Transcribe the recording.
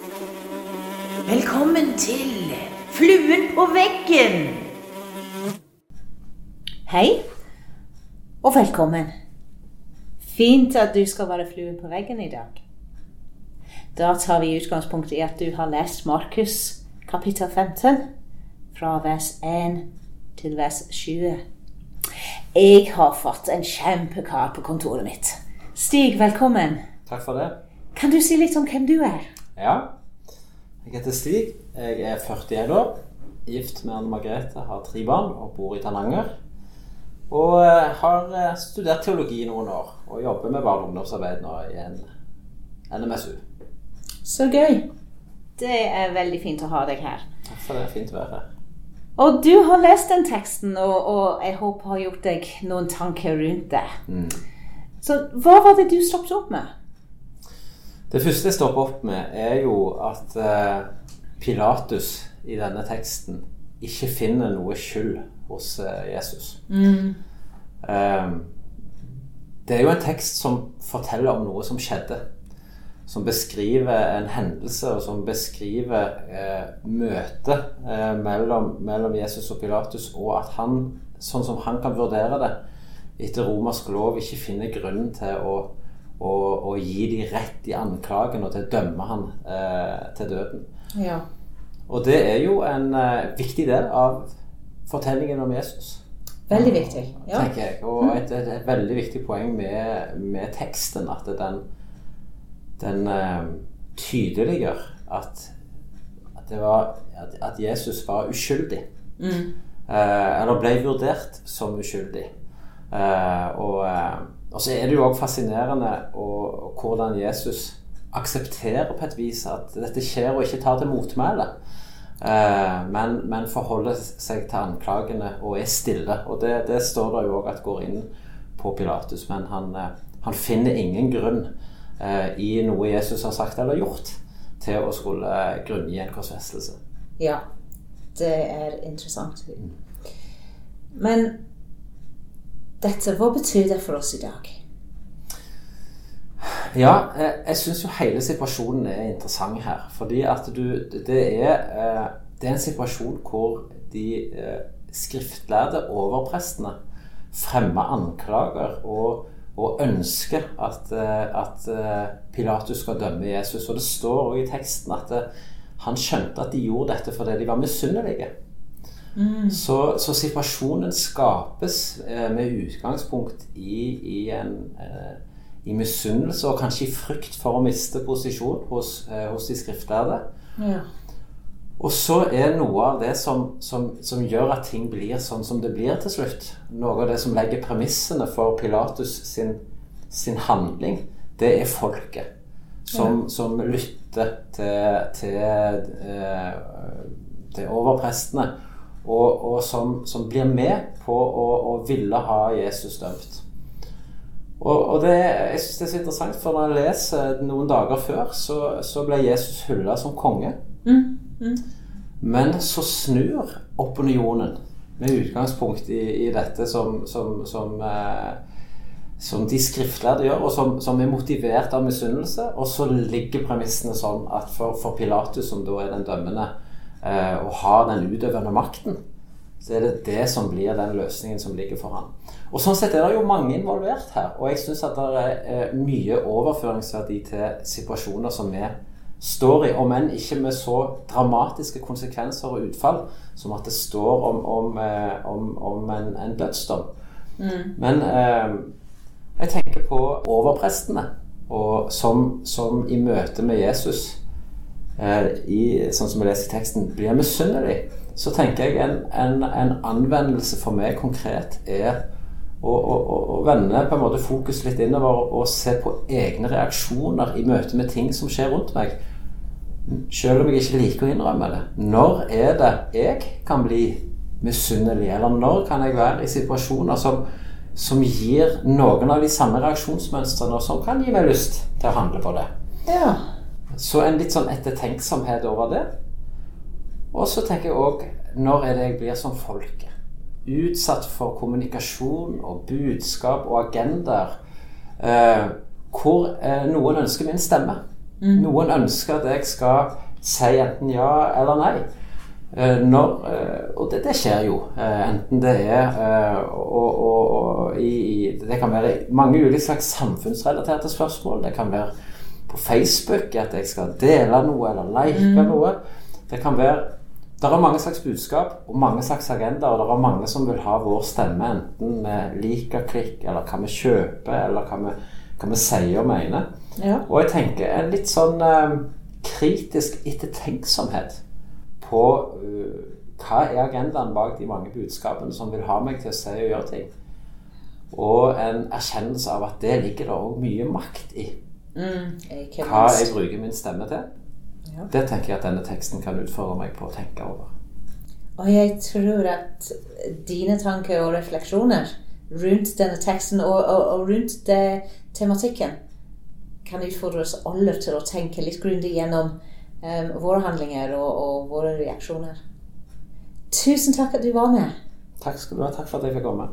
Velkommen til Fluen på veggen. Hei, og velkommen. Fint at du skal være fluen på veggen i dag. Da tar vi utgangspunkt i at du har lest Markus kapittel 15, fra vers 1 til vers 20. Jeg har fått en kjempekar på kontoret mitt. Stig, velkommen. Takk for det. Kan du si litt om hvem du er? Ja. Jeg heter Stig. Jeg er 41 år. Gift med Anne Margrethe, har tre barn og bor i Tananger. Og eh, har eh, studert teologi i noen år og jobber med barne- og ungdomsarbeid nå i en NMSU. Så gøy. Det er veldig fint å ha deg her. Takk for det. Fint å være her. Og du har lest den teksten, og, og jeg håper har gjort deg noen tanker rundt det. Mm. Så hva var det du stoppet opp med? Det første jeg stopper opp med, er jo at eh, Pilatus i denne teksten ikke finner noe skyld hos eh, Jesus. Mm. det er jo en tekst som forteller om noe som skjedde. Som beskriver en hendelse, og som beskriver eh, møtet mellom, mellom Jesus og Pilatus, og at han, sånn som han kan vurdere det, etter romersk lov ikke finner grunn til å, å, og, gi de rett i anklagen og til å dømme han eh, til døden. Ja. Og det er jo en eh, viktig del av fortellingen om Jesus Veldig viktig. Ja. tenker jeg. Og et, et, et veldig viktig poeng med, med teksten, at den, den eh, tydeliggjør at, at, det var, at, at Jesus var uskyldig. Mm. Eh, eller ble vurdert som uskyldig. Eh, og, eh, og så er det jo òg fascinerende og, hvordan Jesus aksepterer på et vis at dette skjer, og ikke tar til motmæle. Eh, men, men forholder seg til anklagene og er stille. Og det, det står det jo òg at går inn på Pilatus. Men han, eh, han finner ingen grunn eh, i noe Jesus har sagt eller gjort, til å skulle eh, grunngi en korsfestelse. ja. Det er interessant. Men dette, hva betyr det for oss i dag? Ja, eh, jeg syns jo hele situasjonen er interessant her. Fordi at du Det er, eh, det er en situasjon hvor de eh, skriftlærde overprestene fremmer anklager og, og ønsker at, at Pilatus skal dømme Jesus. Og det står òg i teksten at han skjønte at de gjorde dette fordi de var misunnelige. Så, så situasjonen skapes med utgangspunkt i, i en i misunnelse og kanskje i frykt for å miste posisjon hos, eh, hos de skriftlærde. Ja. Og så er noe av det som, som, som, gjør at ting blir sånn som det blir til slutt, noe av det som legger premissene for Pilatus sin, sin handling, det er folket. Som, som lytter til, til, eh, til overprestene, og, og som, som, blir med på å, å ville ha Jesus dømt. Og, og det, jeg synes det er så interessant, for når jeg leser noen dager før, så, så ble Jesus hylla som konge. Mm. Mm. Men så snur opinionen med utgangspunkt i, i dette som, som, som, eh, som de skriftlærde gjør, og som, som, er motivert av misunnelse. Og så ligger premissene sånn at for, for Pilatus, som da er den dømmende, og har den utøvende makten, så er det det som blir den løsningen som ligger foran. Og Sånn sett er det jo mange involvert her. Og jeg syns at det er eh, mye overføringsverdi til situasjoner som vi står i, om enn ikke med så dramatiske konsekvenser og utfall som at det står om, om, eh, om, om en, en, dødsdom. Mm. Men eh, jeg tenker på overprestene, og som, som i møte med Jesus, eh, i, sånn som jeg leser teksten, blir misunnelig så tenker jeg en, en, en anvendelse for meg konkret er å, å, å, vende på en måte fokus litt innover og se på egne reaksjoner i møte med ting som skjer rundt meg. Selv om jeg ikke liker å innrømme det. Når er det jeg kan bli misunnelig? Eller når kan jeg være i situasjoner som, som gir noen av de samme reaksjonsmønstrene, og som kan gi meg lyst til å handle på det? Ja. Så en litt sånn ettertenksomhet over det. Og så tenker jeg òg når er det jeg blir som folket? Utsatt for kommunikasjon og budskap og agendaer eh, hvor eh, noen ønsker min stemme. Noen ønsker at jeg skal si enten ja eller nei. Eh, når, eh, og det, det, skjer jo. Eh, enten det er og, og, og i, Det kan være mange ulike slags samfunnsrelaterte spørsmål. Det kan være på Facebook at jeg skal dele noe eller like mm. noe. Det kan være det er mange slags budskap og mange slags agendaer, og det er mange som vil ha vår stemme, enten med liker, klikk, eller hva vi kjøper, eller hva vi, hva vi sier og mener. Ja. Og jeg tenker en litt sånn eh, kritisk ettertenksomhet på uh, hva er agendaen bak de mange budskapene som vil ha meg til å si og gjøre ting. Og en erkjennelse av at det ligger det òg mye makt i. Mm, hva jeg bruker min stemme til. Ja. Det tenker jeg at denne teksten kan utfordre meg på å tenke over. Og jeg tror at dine tanker og refleksjoner rundt denne teksten og, og, og rundt det, tematikken kan utfordre oss alle til å tenke litt grundig gjennom um, våre handlinger og, og, våre reaksjoner. Tusen takk at du var med. Takk skal du ha. Takk for at jeg fikk komme.